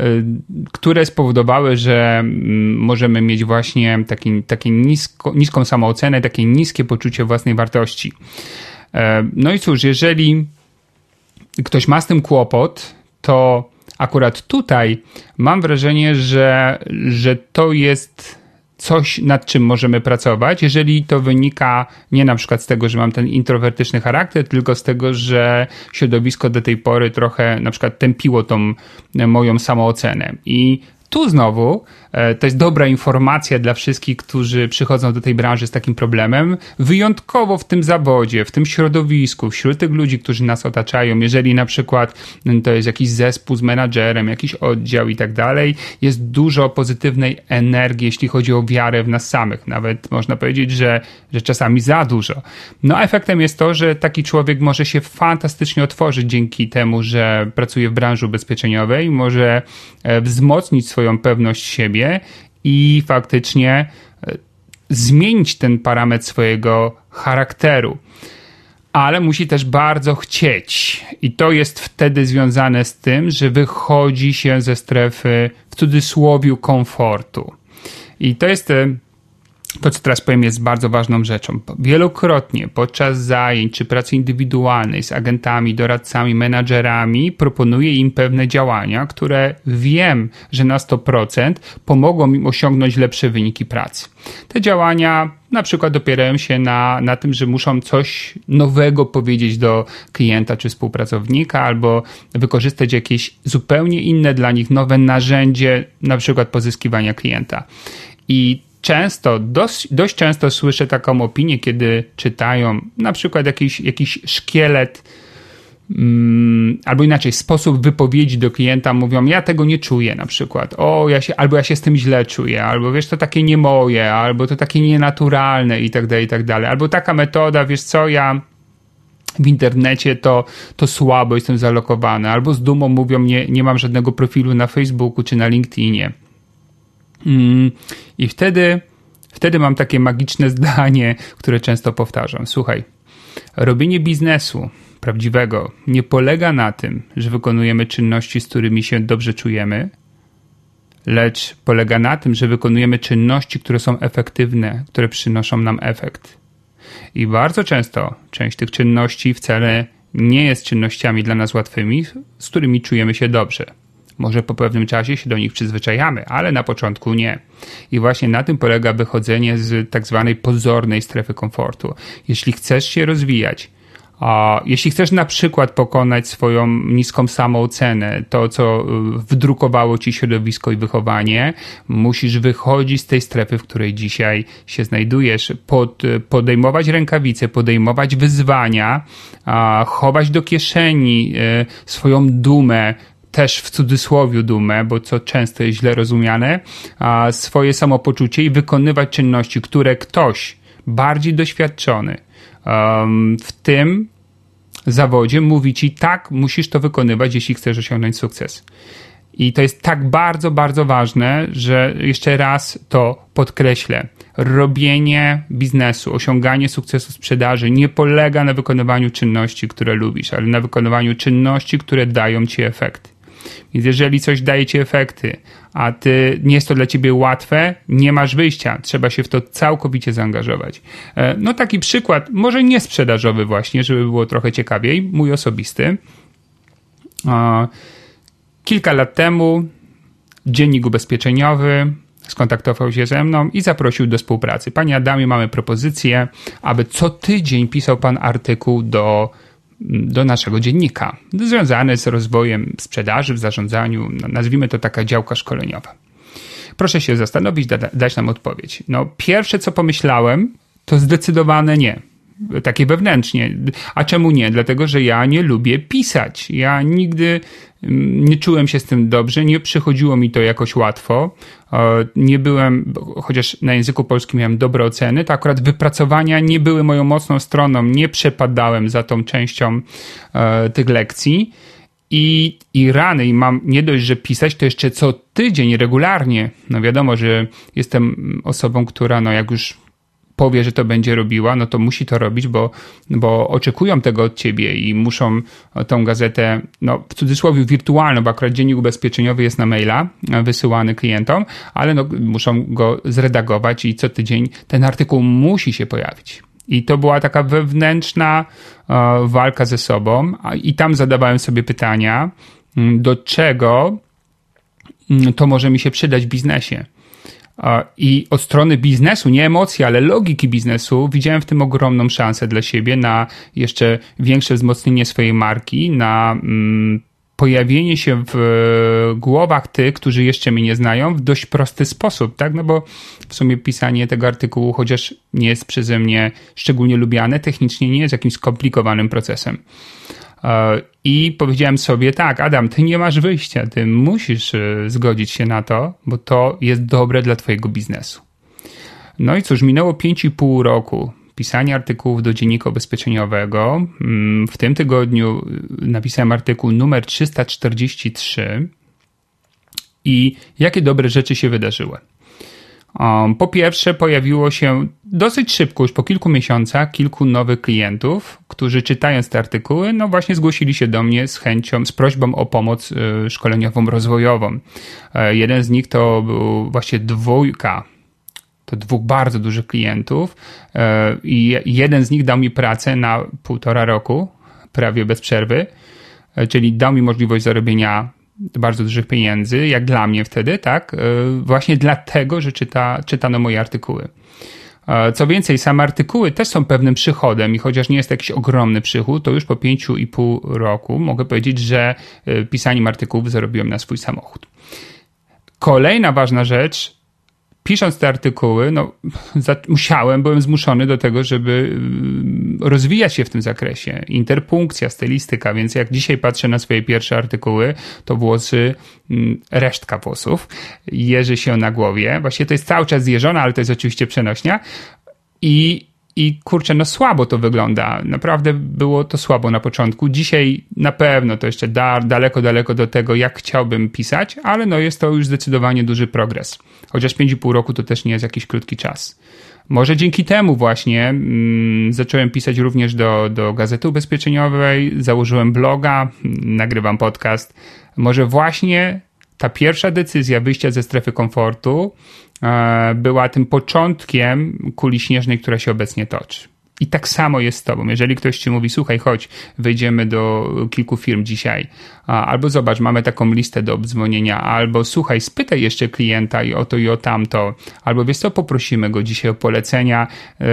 które spowodowały, że mm, możemy mieć właśnie taki, takie nisko, niską samoocenę, takie niskie poczucie własnej wartości. E, no i cóż, jeżeli ktoś ma z tym kłopot, to akurat tutaj mam wrażenie, że, że to jest coś, nad czym możemy pracować, jeżeli to wynika nie na przykład z tego, że mam ten introwertyczny charakter, tylko z tego, że środowisko do tej pory trochę na przykład tępiło tą moją samoocenę. I tu znowu e, to jest dobra informacja dla wszystkich, którzy przychodzą do tej branży z takim problemem. Wyjątkowo w tym zawodzie, w tym środowisku, wśród tych ludzi, którzy nas otaczają, jeżeli na przykład mm, to jest jakiś zespół z menadżerem, jakiś oddział i tak dalej, jest dużo pozytywnej energii, jeśli chodzi o wiarę w nas samych. Nawet można powiedzieć, że, że czasami za dużo. No efektem jest to, że taki człowiek może się fantastycznie otworzyć dzięki temu, że pracuje w branży ubezpieczeniowej, może e, wzmocnić swoją pewność siebie i faktycznie e, zmienić ten parametr swojego charakteru. Ale musi też bardzo chcieć. I to jest wtedy związane z tym, że wychodzi się ze strefy w cudzysłowie komfortu. I to jest e, to, co teraz powiem, jest bardzo ważną rzeczą. Wielokrotnie podczas zajęć czy pracy indywidualnej z agentami, doradcami, menadżerami proponuję im pewne działania, które wiem, że na 100% pomogą im osiągnąć lepsze wyniki pracy. Te działania na przykład opierają się na, na tym, że muszą coś nowego powiedzieć do klienta czy współpracownika, albo wykorzystać jakieś zupełnie inne dla nich nowe narzędzie, na przykład pozyskiwania klienta. I często, dość, dość często słyszę taką opinię, kiedy czytają na przykład jakiś, jakiś szkielet mm, albo inaczej, sposób wypowiedzi do klienta mówią, ja tego nie czuję na przykład, o, ja się, albo ja się z tym źle czuję, albo wiesz, to takie nie moje, albo to takie nienaturalne i tak dalej, i tak dalej, albo taka metoda, wiesz co, ja w internecie to, to słabo jestem zalokowany, albo z dumą mówią, nie, nie mam żadnego profilu na Facebooku czy na LinkedInie. Mm, I wtedy, wtedy mam takie magiczne <laughs> zdanie, które często powtarzam. Słuchaj, robienie biznesu prawdziwego nie polega na tym, że wykonujemy czynności, z którymi się dobrze czujemy, lecz polega na tym, że wykonujemy czynności, które są efektywne, które przynoszą nam efekt. I bardzo często część tych czynności wcale nie jest czynnościami dla nas łatwymi, z którymi czujemy się dobrze. Może po pewnym czasie się do nich przyzwyczajamy, ale na początku nie. I właśnie na tym polega wychodzenie z tak zwanej pozornej strefy komfortu. Jeśli chcesz się rozwijać, a jeśli chcesz na przykład pokonać swoją niską samoocenę, to co y, wdrukowało ci środowisko i wychowanie, musisz wychodzić z tej strefy, w której dzisiaj się znajdujesz, pod, podejmować rękawice, podejmować wyzwania, chować do kieszeni y, swoją dumę, też w cudzysłowie dumę, bo co często jest źle rozumiane, swoje samopoczucie i wykonywać czynności, które ktoś bardziej doświadczony w tym zawodzie mówi ci tak, musisz to wykonywać, jeśli chcesz osiągnąć sukces. I to jest tak bardzo, bardzo ważne, że jeszcze raz to podkreślę. Robienie biznesu, osiąganie sukcesu sprzedaży nie polega na wykonywaniu czynności, które lubisz, ale na wykonywaniu czynności, które dają ci efekt. Więc jeżeli coś daje ci efekty, a ty nie jest to dla ciebie łatwe, nie masz wyjścia, trzeba się w to całkowicie zaangażować. E, no taki przykład, może nie sprzedażowy właśnie, żeby było trochę ciekawiej, mój osobisty. Kilka lat temu dziennik ubezpieczeniowy skontaktował się ze mną i zaprosił do współpracy. Panie Adamie, mamy propozycję, aby co tydzień pisał pan artykuł do do naszego dziennika, związane z rozwojem sprzedaży w zarządzaniu, no, nazwijmy to taka działka szkoleniowa. Proszę się zastanowić, da, dać nam odpowiedź. No, pierwsze co pomyślałem, to zdecydowane nie takie wewnętrznie. A czemu nie? Dlatego, że ja nie lubię pisać. Ja nigdy mm, nie czułem się z tym dobrze, nie przychodziło mi to jakoś łatwo. Nie byłem, chociaż na języku polskim miałem dobre oceny, to akurat wypracowania nie były moją mocną stroną. Nie przepadałem za tą częścią e, tych lekcji. I, I rany, i mam nie dość, że pisać, to jeszcze co tydzień regularnie. No wiadomo, że jestem osobą, która, no jak już powie, że to będzie robiła, no to musi to robić, bo, bo oczekują tego od ciebie i muszą tą gazetę, no w cudzysłowie wirtualną, bo akurat dziennik ubezpieczeniowy jest na maila wysyłany klientom, ale no, muszą go zredagować i co tydzień ten artykuł musi się pojawić. I to była taka wewnętrzna e, walka ze sobą, i tam zadawałem sobie pytania, mm, do czego mm, to może mi się przydać w biznesie. I od strony biznesu, nie emocji, ale logiki biznesu, widziałem w tym ogromną szansę dla siebie na jeszcze większe wzmocnienie swojej marki, na mm, pojawienie się w głowach tych, którzy jeszcze mnie nie znają, w dość prosty sposób, tak? No bo w sumie pisanie tego artykułu, chociaż nie jest przeze mnie szczególnie lubiane, technicznie nie jest jakimś skomplikowanym procesem. I powiedziałem sobie, tak, Adam, ty nie masz wyjścia, ty musisz e, zgodzić się na to, bo to jest dobre dla twojego biznesu. No i cóż, minęło 5,5 roku pisania artykułów do dziennika ubezpieczeniowego. Mm, w tym tygodniu e, napisałem artykuł numer 343 i jakie dobre rzeczy się wydarzyły. Um, po pierwsze, pojawiło się dosyć szybko, już po kilku miesiącach, kilku nowych klientów, którzy czytając te artykuły, no właśnie zgłosili się do mnie z chęcią, z prośbą o pomoc y, szkoleniową, rozwojową. E, jeden z nich to był właśnie dwójka, to dwóch bardzo dużych klientów e, i jeden z nich dał mi pracę na półtora roku, prawie bez przerwy, e, czyli dał mi możliwość zarobienia bardzo dużych pieniędzy, jak dla mnie wtedy, tak? E, właśnie dlatego, że czyta, czytano moje artykuły. E, co więcej, same artykuły też są pewnym przychodem i chociaż nie jest to jakiś ogromny przychód, to już po pięciu i pół roku mogę powiedzieć, że e, pisaniem artykułów zarobiłem na swój samochód. Kolejna ważna rzecz, pisząc te artykuły, no, musiałem, byłem zmuszony do tego, żeby y, rozwijać się w tym zakresie. Interpunkcja, stylistyka, więc jak dzisiaj patrzę na swoje pierwsze artykuły, to włosy, mm, resztka włosów, jeży się na głowie. Właśnie to jest cały czas zjeżona, ale to jest oczywiście przenośnia. I i kurczę, no słabo to wygląda. Naprawdę było to słabo na początku. Dzisiaj na pewno to jeszcze da, daleko, daleko do tego, jak chciałbym pisać, ale no jest to już zdecydowanie duży progres. Chociaż 5,5 roku to też nie jest jakiś krótki czas. Może dzięki temu właśnie mm, zacząłem pisać również do, do Gazety Ubezpieczeniowej, założyłem bloga, nagrywam podcast. Może właśnie ta pierwsza decyzja wyjścia ze strefy komfortu E, była tym początkiem kuli śnieżnej, która się obecnie toczy. I tak samo jest z tobą. Jeżeli ktoś ci mówi, słuchaj, chodź, wejdziemy do kilku firm dzisiaj, albo zobacz, mamy taką listę do obdzwonienia, albo słuchaj, spytaj jeszcze klienta i o to i o tamto, albo wiesz co, poprosimy go dzisiaj o polecenia. E,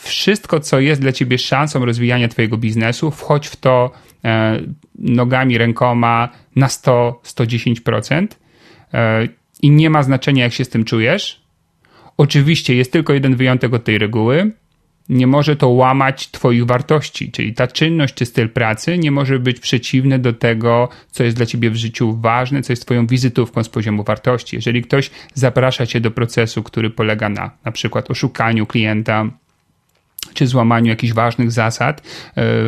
wszystko, co jest dla ciebie szansą rozwijania twojego biznesu, wchodź w to nogami, rękoma na 100-110% i nie ma znaczenia, jak się z tym czujesz. Oczywiście jest tylko jeden wyjątek od tej reguły. Nie może to łamać Twoich wartości, czyli ta czynność czy styl pracy nie może być przeciwny do tego, co jest dla Ciebie w życiu ważne, co jest Twoją wizytówką z poziomu wartości. Jeżeli ktoś zaprasza Cię do procesu, który polega na na przykład oszukaniu klienta, czy złamaniu jakichś ważnych zasad e,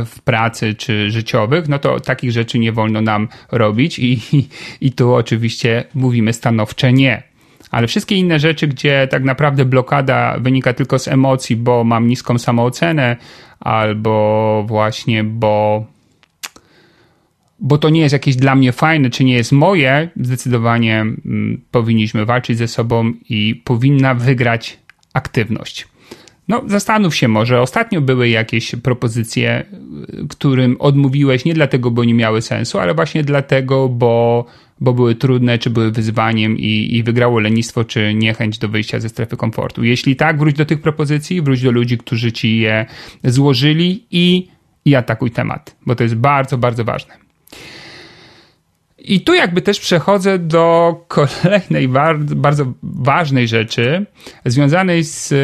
w pracy czy życiowych, no to takich rzeczy nie wolno nam robić i, i, i tu oczywiście mówimy stanowcze nie. Ale wszystkie inne rzeczy, gdzie tak naprawdę blokada wynika tylko z emocji, bo mam niską samoocenę, albo właśnie, bo, bo to nie jest jakieś dla mnie fajne, czy nie jest moje, zdecydowanie mm, powinniśmy walczyć ze sobą i powinna wygrać aktywność. No, zastanów się może. Ostatnio były jakieś propozycje, którym odmówiłeś nie dlatego, bo nie miały sensu, ale właśnie dlatego, bo, bo były trudne, czy były wyzwaniem i, i wygrało lenistwo, czy niechęć do wyjścia ze strefy komfortu. Jeśli tak, wróć do tych propozycji, wróć do ludzi, którzy ci je złożyli i, i atakuj temat, bo to jest bardzo, bardzo ważne. I tu jakby też przechodzę do <laughs> kolejnej bardzo ważnej rzeczy związanej z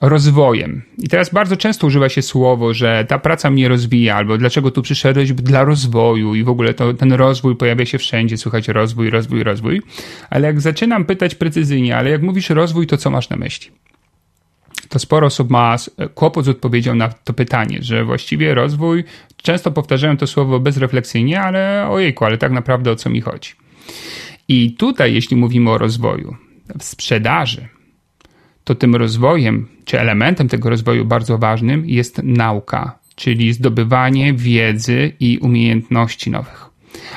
rozwojem. I teraz bardzo często używa się słowo, że ta praca mnie rozwija, albo dlaczego tu przyszedłeś dla rozwoju i w ogóle to, ten rozwój pojawia się wszędzie, słychać rozwój, rozwój, rozwój. Ale jak zaczynam pytać precyzyjnie, ale jak mówisz rozwój, to co masz na myśli? To sporo osób ma kłopot z odpowiedzią na to pytanie, że właściwie rozwój, często powtarzają to słowo bezrefleksyjnie, ale ojejku, ale tak naprawdę o co mi chodzi? I tutaj, jeśli mówimy o rozwoju, w sprzedaży, to tym rozwojem, czy elementem tego rozwoju bardzo ważnym jest nauka, czyli zdobywanie wiedzy i umiejętności nowych.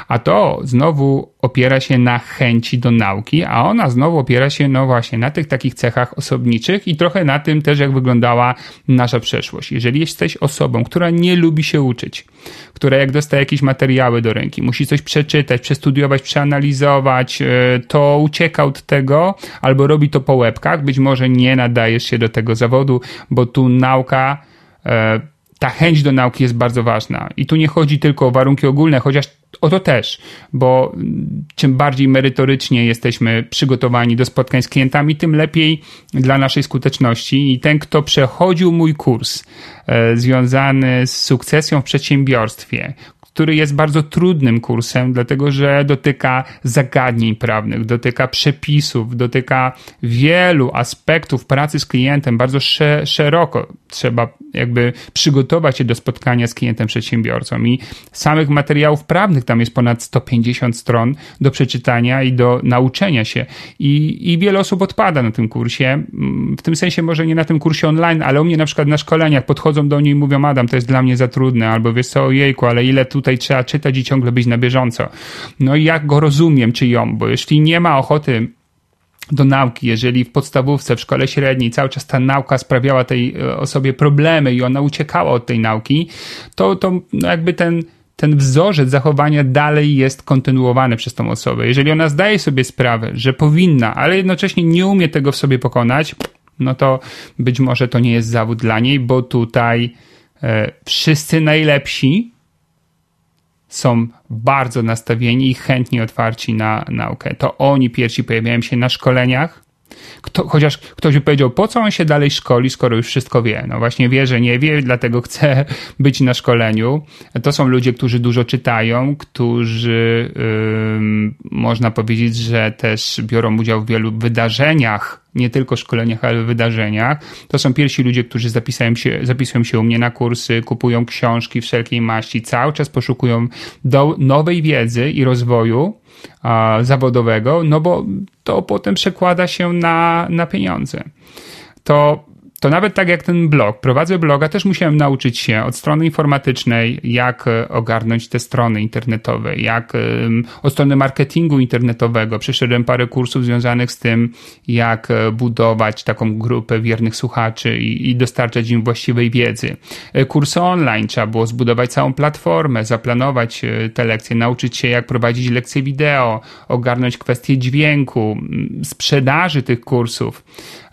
A to znowu opiera się na chęci do nauki, a ona znowu opiera się, no właśnie, na tych takich cechach osobniczych i trochę na tym też, jak wyglądała nasza przeszłość. Jeżeli jesteś osobą, która nie lubi się uczyć, która jak dostaje jakieś materiały do ręki, musi coś przeczytać, przestudiować, przeanalizować, e, to ucieka od tego albo robi to po łebkach, być może nie nadajesz się do tego zawodu, bo tu nauka e, ta chęć do nauki jest bardzo ważna. I tu nie chodzi tylko o warunki ogólne, chociaż o to też, bo czym bardziej merytorycznie jesteśmy przygotowani do spotkań z klientami, tym lepiej dla naszej skuteczności. I ten, kto przechodził mój kurs e, związany z sukcesją w przedsiębiorstwie, który jest bardzo trudnym kursem, dlatego że dotyka zagadnień prawnych, dotyka przepisów, dotyka wielu aspektów pracy z klientem bardzo szeroko. Trzeba jakby przygotować się do spotkania z klientem przedsiębiorcą i samych materiałów prawnych tam jest ponad 150 stron do przeczytania i do nauczenia się. I, i wiele osób odpada na tym kursie. Mm, w tym sensie może nie na tym kursie online, ale u mnie na przykład na szkoleniach podchodzą do niej i mówią, Adam, to jest dla mnie za trudne, albo wiesz co, ojejku, ale ile tutaj trzeba czytać i ciągle być na bieżąco. No i jak go rozumiem, czy ją, bo jeśli nie ma ochoty do nauki, jeżeli w podstawówce, w szkole średniej cały czas ta nauka sprawiała tej e, osobie problemy i ona uciekała od tej nauki, to, to no jakby ten, ten wzorzec zachowania dalej jest kontynuowany przez tą osobę. Jeżeli ona zdaje sobie sprawę, że powinna, ale jednocześnie nie umie tego w sobie pokonać, no to być może to nie jest zawód dla niej, bo tutaj e, wszyscy najlepsi są bardzo nastawieni i chętnie otwarci na naukę. To oni pierwsi pojawiają się na szkoleniach, Kto, chociaż ktoś by powiedział, po co on się dalej szkoli, skoro już wszystko wie? No właśnie wie, że nie wie, dlatego chce <laughs> być na szkoleniu. To są ludzie, którzy dużo czytają, którzy yy, można powiedzieć, że też biorą udział w wielu wydarzeniach, nie tylko szkoleniach, ale wydarzeniach. To są pierwsi ludzie, którzy zapisują się, zapisują się u mnie na kursy, kupują książki wszelkiej maści, cały czas poszukują do nowej wiedzy i rozwoju zawodowego, no bo to potem przekłada się na, na pieniądze. To to nawet tak jak ten blog, prowadzę bloga, też musiałem nauczyć się od strony informatycznej, jak e, ogarnąć te strony internetowe, jak od strony marketingu internetowego. Przeszedłem parę kursów związanych z tym, jak e, budować taką grupę wiernych słuchaczy i, i dostarczać im właściwej wiedzy. E, kursy online, trzeba było zbudować całą platformę, zaplanować te lekcje, nauczyć się, jak prowadzić lekcje wideo, ogarnąć kwestie dźwięku, sprzedaży tych kursów.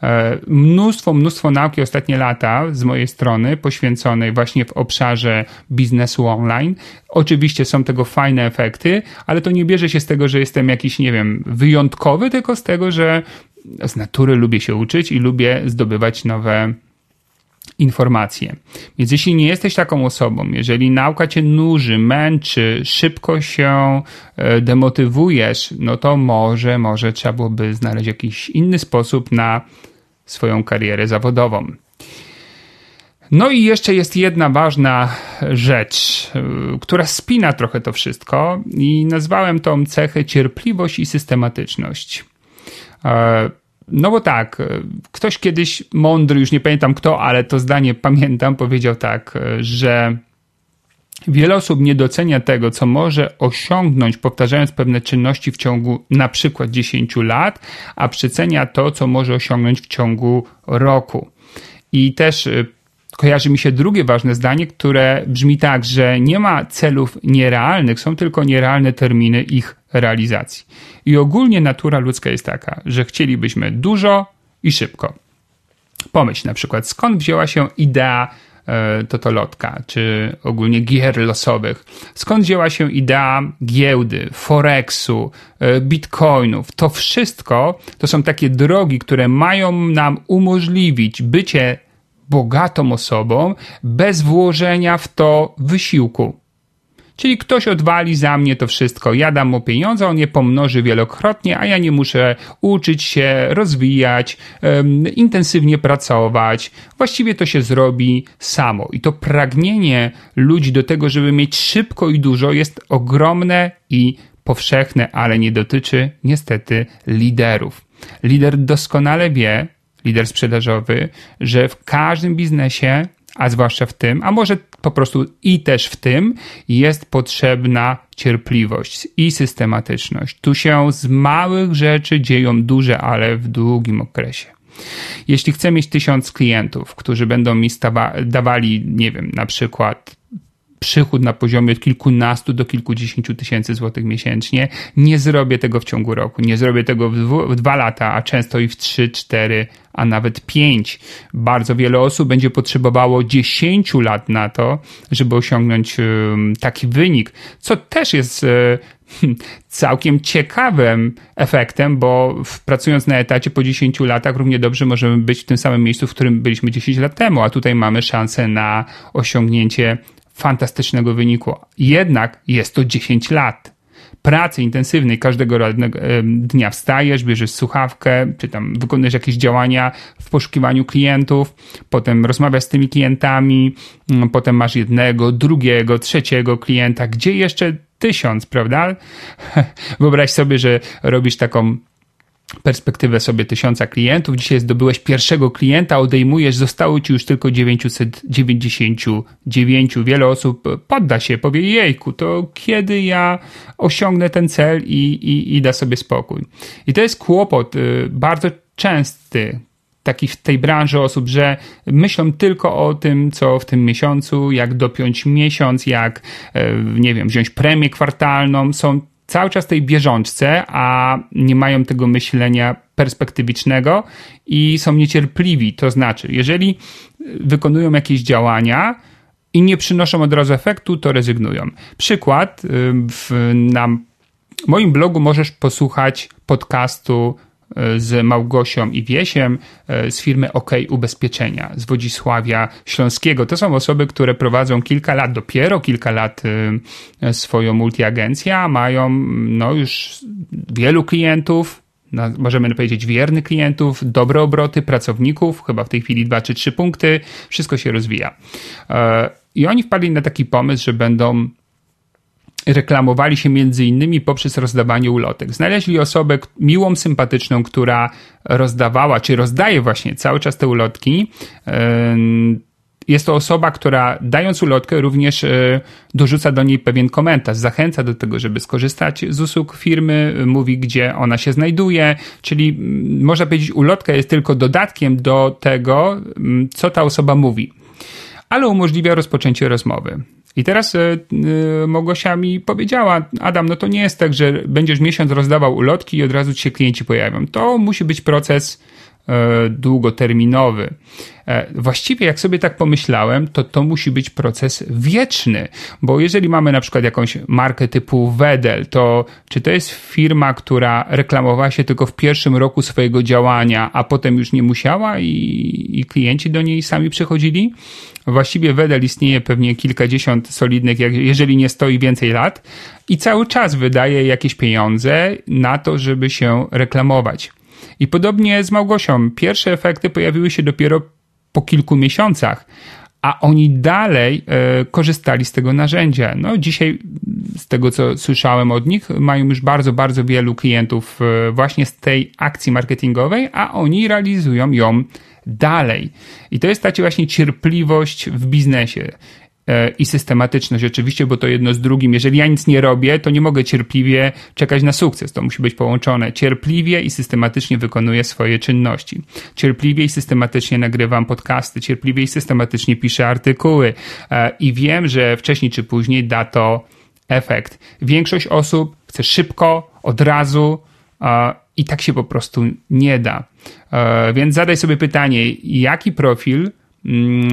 E, mnóstwo, mnóstwo nauki ostatnie lata z mojej strony poświęconej właśnie w obszarze biznesu online. Oczywiście są tego fajne efekty, ale to nie bierze się z tego, że jestem jakiś, nie wiem, wyjątkowy, tylko z tego, że z natury lubię się uczyć i lubię zdobywać nowe informacje. Więc jeśli nie jesteś taką osobą, jeżeli nauka cię nuży, męczy, szybko się e, demotywujesz, no to może, może trzeba byłoby znaleźć jakiś inny sposób na swoją karierę zawodową. No i jeszcze jest jedna ważna rzecz, y, która spina trochę to wszystko i nazwałem tą cechę cierpliwość i systematyczność. E, no bo tak, e, ktoś kiedyś mądry, już nie pamiętam kto, ale to zdanie pamiętam, powiedział tak, e, że Wiele osób nie docenia tego, co może osiągnąć, powtarzając pewne czynności w ciągu na przykład 10 lat, a przecenia to, co może osiągnąć w ciągu roku. I też y, kojarzy mi się drugie ważne zdanie, które brzmi tak, że nie ma celów nierealnych, są tylko nierealne terminy ich realizacji. I ogólnie natura ludzka jest taka, że chcielibyśmy dużo i szybko. Pomyśl na przykład, skąd wzięła się idea E, totolotka, czy ogólnie gier losowych. Skąd wzięła się idea giełdy, forexu, e, bitcoinów? To wszystko to są takie drogi, które mają nam umożliwić bycie bogatą osobą bez włożenia w to wysiłku. Czyli ktoś odwali za mnie to wszystko, ja dam mu pieniądze, on je pomnoży wielokrotnie, a ja nie muszę uczyć się, rozwijać, um, intensywnie pracować. Właściwie to się zrobi samo. I to pragnienie ludzi do tego, żeby mieć szybko i dużo jest ogromne i powszechne, ale nie dotyczy niestety liderów. Lider doskonale wie, lider sprzedażowy, że w każdym biznesie a zwłaszcza w tym, a może po prostu i też w tym jest potrzebna cierpliwość i systematyczność. Tu się z małych rzeczy dzieją duże, ale w długim okresie. Jeśli chcę mieć tysiąc klientów, którzy będą mi dawali, nie wiem, na przykład przychód na poziomie od kilkunastu do kilkudziesięciu tysięcy złotych miesięcznie. Nie zrobię tego w ciągu roku, nie zrobię tego w, dwu, w dwa lata, a często i w trzy, cztery, a nawet pięć. Bardzo wiele osób będzie potrzebowało dziesięciu lat na to, żeby osiągnąć taki wynik, co też jest e, całkiem ciekawym efektem, bo pracując na etacie po 10 latach równie dobrze możemy być w tym samym miejscu, w którym byliśmy 10 lat temu, a tutaj mamy szansę na osiągnięcie fantastycznego wyniku. Jednak jest to 10 lat pracy intensywnej każdego dnia wstajesz, bierzesz słuchawkę, czy tam wykonujesz jakieś działania w poszukiwaniu klientów, potem rozmawiasz z tymi klientami, mm, potem masz jednego, drugiego, trzeciego klienta, gdzie jeszcze tysiąc, prawda? <laughs> Wyobraź sobie, że robisz taką perspektywę sobie tysiąca klientów. Dzisiaj zdobyłeś pierwszego klienta, odejmujesz, zostało ci już tylko 999. Wiele osób podda się, powie jejku, to kiedy ja osiągnę ten cel i, i, i da sobie spokój. I to jest kłopot y, bardzo częsty, taki w tej branży osób, że myślą tylko o tym, co w tym miesiącu, jak dopiąć miesiąc, jak, e, nie wiem, wziąć premię kwartalną. Są cały czas tej bieżączce, a nie mają tego myślenia perspektywicznego i są niecierpliwi. To znaczy, jeżeli wykonują jakieś działania i nie przynoszą od razu efektu, to rezygnują. Przykład, w, na moim blogu możesz posłuchać podcastu z Małgosią i Wiesiem z firmy OK Ubezpieczenia z Wodzisławia Śląskiego. To są osoby, które prowadzą kilka lat, dopiero kilka lat swoją multiagencję, a mają no, już wielu klientów, możemy powiedzieć, wiernych klientów, dobre obroty, pracowników, chyba w tej chwili dwa czy trzy punkty, wszystko się rozwija. E, I oni wpadli na taki pomysł, że będą reklamowali się między innymi poprzez rozdawanie ulotek. Znaleźli osobę miłą, sympatyczną, która rozdawała, czy rozdaje właśnie cały czas te ulotki e, jest to osoba, która dając ulotkę również e, dorzuca do niej pewien komentarz, zachęca do tego, żeby skorzystać z usług firmy, mówi, gdzie ona się znajduje, czyli mm, można powiedzieć, ulotka jest tylko dodatkiem do tego, mm, co ta osoba mówi, ale umożliwia rozpoczęcie rozmowy. I teraz y, Małgosia mi powiedziała, Adam, no to nie jest tak, że będziesz miesiąc rozdawał ulotki i od razu ci się klienci pojawią. To musi być proces długoterminowy. E, właściwie, jak sobie tak pomyślałem, to to musi być proces wieczny, bo jeżeli mamy na przykład jakąś markę typu Wedel, to czy to jest firma, która reklamowała się tylko w pierwszym roku swojego działania, a potem już nie musiała i, i klienci do niej sami przychodzili? Właściwie Wedel istnieje pewnie kilkadziesiąt solidnych, jeżeli nie sto i więcej lat i cały czas wydaje jakieś pieniądze na to, żeby się reklamować. I podobnie z Małgosią. Pierwsze efekty pojawiły się dopiero po kilku miesiącach, a oni dalej e, korzystali z tego narzędzia. No, dzisiaj, z tego co słyszałem od nich, mają już bardzo, bardzo wielu klientów e, właśnie z tej akcji marketingowej, a oni realizują ją dalej. I to jest ta właśnie cierpliwość w biznesie. E, i systematyczność oczywiście, bo to jedno z drugim. Jeżeli ja nic nie robię, to nie mogę cierpliwie czekać na sukces. To musi być połączone. Cierpliwie i systematycznie wykonuję swoje czynności. Cierpliwie i systematycznie nagrywam podcasty. Cierpliwie i systematycznie piszę artykuły. E, I wiem, że wcześniej czy później da to efekt. Większość osób chce szybko, od razu, i tak się po prostu nie da. E, więc zadaj sobie pytanie, jaki profil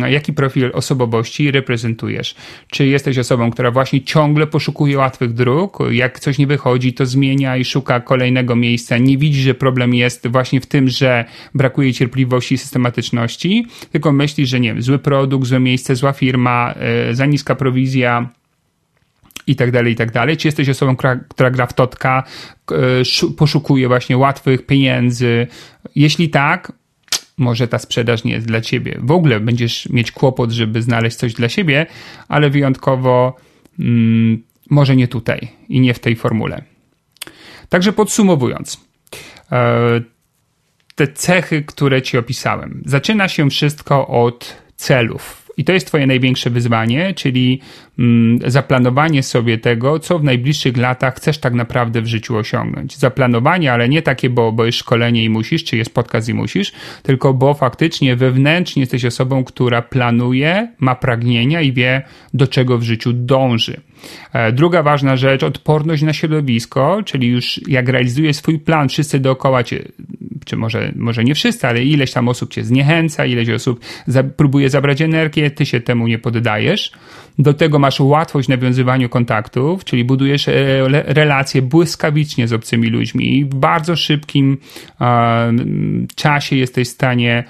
jaki profil osobowości reprezentujesz. Czy jesteś osobą, która właśnie ciągle poszukuje łatwych dróg, jak coś nie wychodzi, to zmienia i szuka kolejnego miejsca, nie widzi, że problem jest właśnie w tym, że brakuje cierpliwości i systematyczności, tylko myśli, że nie wiem, zły produkt, złe miejsce, zła firma, yy, za niska prowizja, i tak dalej, i tak dalej. Czy jesteś osobą, która, która gra w totka, yy, poszukuje właśnie łatwych pieniędzy? Jeśli tak, może ta sprzedaż nie jest dla ciebie. W ogóle będziesz mieć kłopot, żeby znaleźć coś dla siebie, ale wyjątkowo mm, może nie tutaj i nie w tej formule. Także podsumowując, e, te cechy, które ci opisałem. Zaczyna się wszystko od celów i to jest Twoje największe wyzwanie, czyli mm, zaplanowanie sobie tego, co w najbliższych latach chcesz tak naprawdę w życiu osiągnąć. Zaplanowanie, ale nie takie, bo, bo jest szkolenie i musisz, czy jest podcast i musisz, tylko bo faktycznie wewnętrznie jesteś osobą, która planuje, ma pragnienia i wie, do czego w życiu dąży. E, druga ważna rzecz, odporność na środowisko, czyli już jak realizujesz swój plan, wszyscy dookoła cię, czy może, może nie wszyscy, ale ileś tam osób cię zniechęca, ileś osób za, próbuje zabrać energię, ty się temu nie poddajesz. Do tego masz łatwość w nawiązywaniu kontaktów, czyli budujesz e, relacje błyskawicznie z obcymi ludźmi i w bardzo szybkim e, czasie jesteś w stanie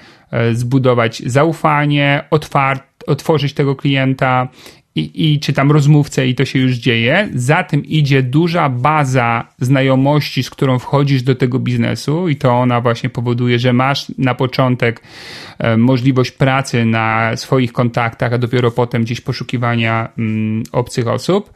zbudować zaufanie, otwart, otworzyć tego klienta i, i czy tam rozmówcę i to się już dzieje. Za tym idzie duża baza znajomości, z którą wchodzisz do tego biznesu i to ona właśnie powoduje, że masz na początek możliwość pracy na swoich kontaktach, a dopiero potem gdzieś poszukiwania mm, obcych osób.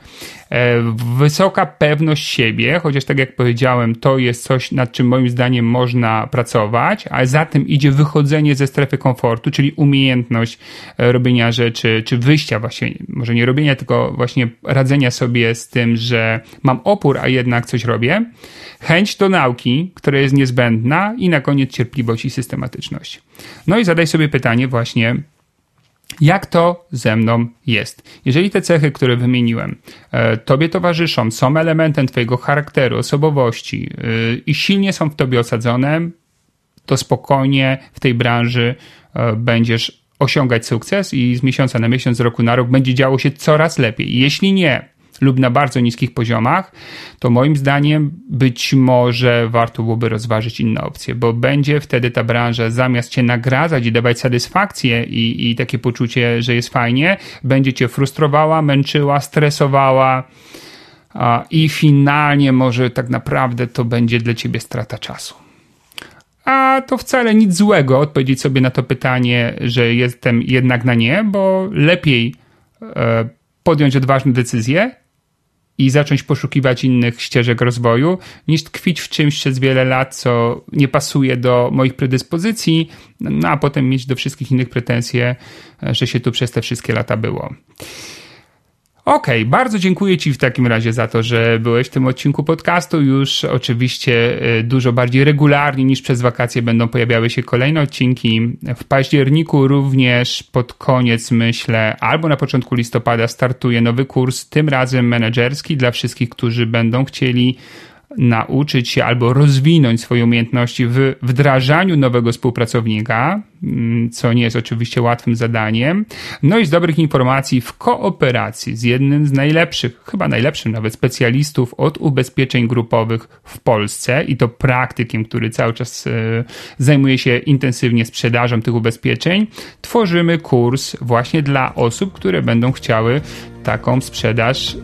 E, wysoka pewność siebie, chociaż tak jak powiedziałem, to jest coś, nad czym moim zdaniem można pracować, a za tym idzie wychodzenie ze strefy komfortu, czyli umiejętność e, robienia rzeczy, czy wyjścia właśnie, może nie robienia, tylko właśnie radzenia sobie z tym, że mam opór, a jednak coś robię. Chęć do nauki, która jest niezbędna i na koniec cierpliwość i systematyczność. No i zadaj sobie pytanie właśnie, jak to ze mną jest. Jeżeli te cechy, które wymieniłem, e, tobie towarzyszą, są elementem twojego charakteru, osobowości e, i silnie są w tobie osadzone, to spokojnie w tej branży e, będziesz osiągać sukces i z miesiąca na miesiąc, z roku na rok będzie działo się coraz lepiej. Jeśli nie, lub na bardzo niskich poziomach, to moim zdaniem być może warto byłoby rozważyć inne opcje, bo będzie wtedy ta branża zamiast cię nagradzać i dawać satysfakcję i, i takie poczucie, że jest fajnie, będzie cię frustrowała, męczyła, stresowała i finalnie może tak naprawdę to będzie dla ciebie strata czasu. A to wcale nic złego odpowiedzieć sobie na to pytanie, że jestem jednak na nie, bo lepiej e, podjąć odważne decyzje i zacząć poszukiwać innych ścieżek rozwoju, niż tkwić w czymś przez wiele lat, co nie pasuje do moich predyspozycji, no a potem mieć do wszystkich innych pretensje, e, że się tu przez te wszystkie lata było. Okej, okay, bardzo dziękuję Ci w takim razie za to, że byłeś w tym odcinku podcastu. Już oczywiście e, dużo bardziej regularnie niż przez wakacje będą pojawiały się kolejne odcinki. W październiku również pod koniec, myślę, albo na początku listopada startuje nowy kurs, tym razem menedżerski dla wszystkich, którzy będą chcieli nauczyć się albo rozwinąć swoje umiejętności w wdrażaniu nowego współpracownika, mm, co nie jest oczywiście łatwym zadaniem. No i z dobrych informacji w kooperacji z jednym z najlepszych, chyba najlepszym nawet specjalistów od ubezpieczeń grupowych w Polsce i to praktykiem, który cały czas e, zajmuje się intensywnie sprzedażą tych ubezpieczeń, tworzymy kurs właśnie dla osób, które będą chciały taką sprzedaż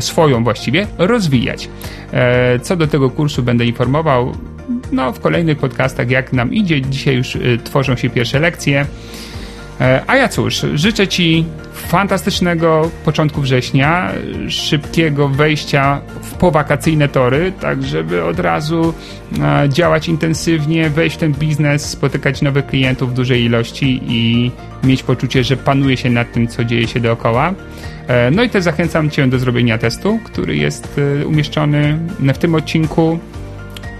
swoją właściwie rozwijać. E, co do tego kursu będę informował no, w kolejnych podcastach, jak nam idzie. Dzisiaj już y, tworzą się pierwsze lekcje. E, a ja cóż, życzę Ci fantastycznego początku września, szybkiego wejścia w powakacyjne tory, tak żeby od razu e, działać intensywnie, wejść w ten biznes, spotykać nowych klientów w dużej ilości i mieć poczucie, że panuje się nad tym, co dzieje się dookoła. E, no i też zachęcam Cię do zrobienia testu, który jest umieszczony w tym odcinku.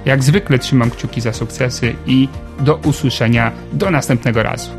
Jak zwykle trzymam kciuki za sukcesy i do usłyszenia do następnego razu.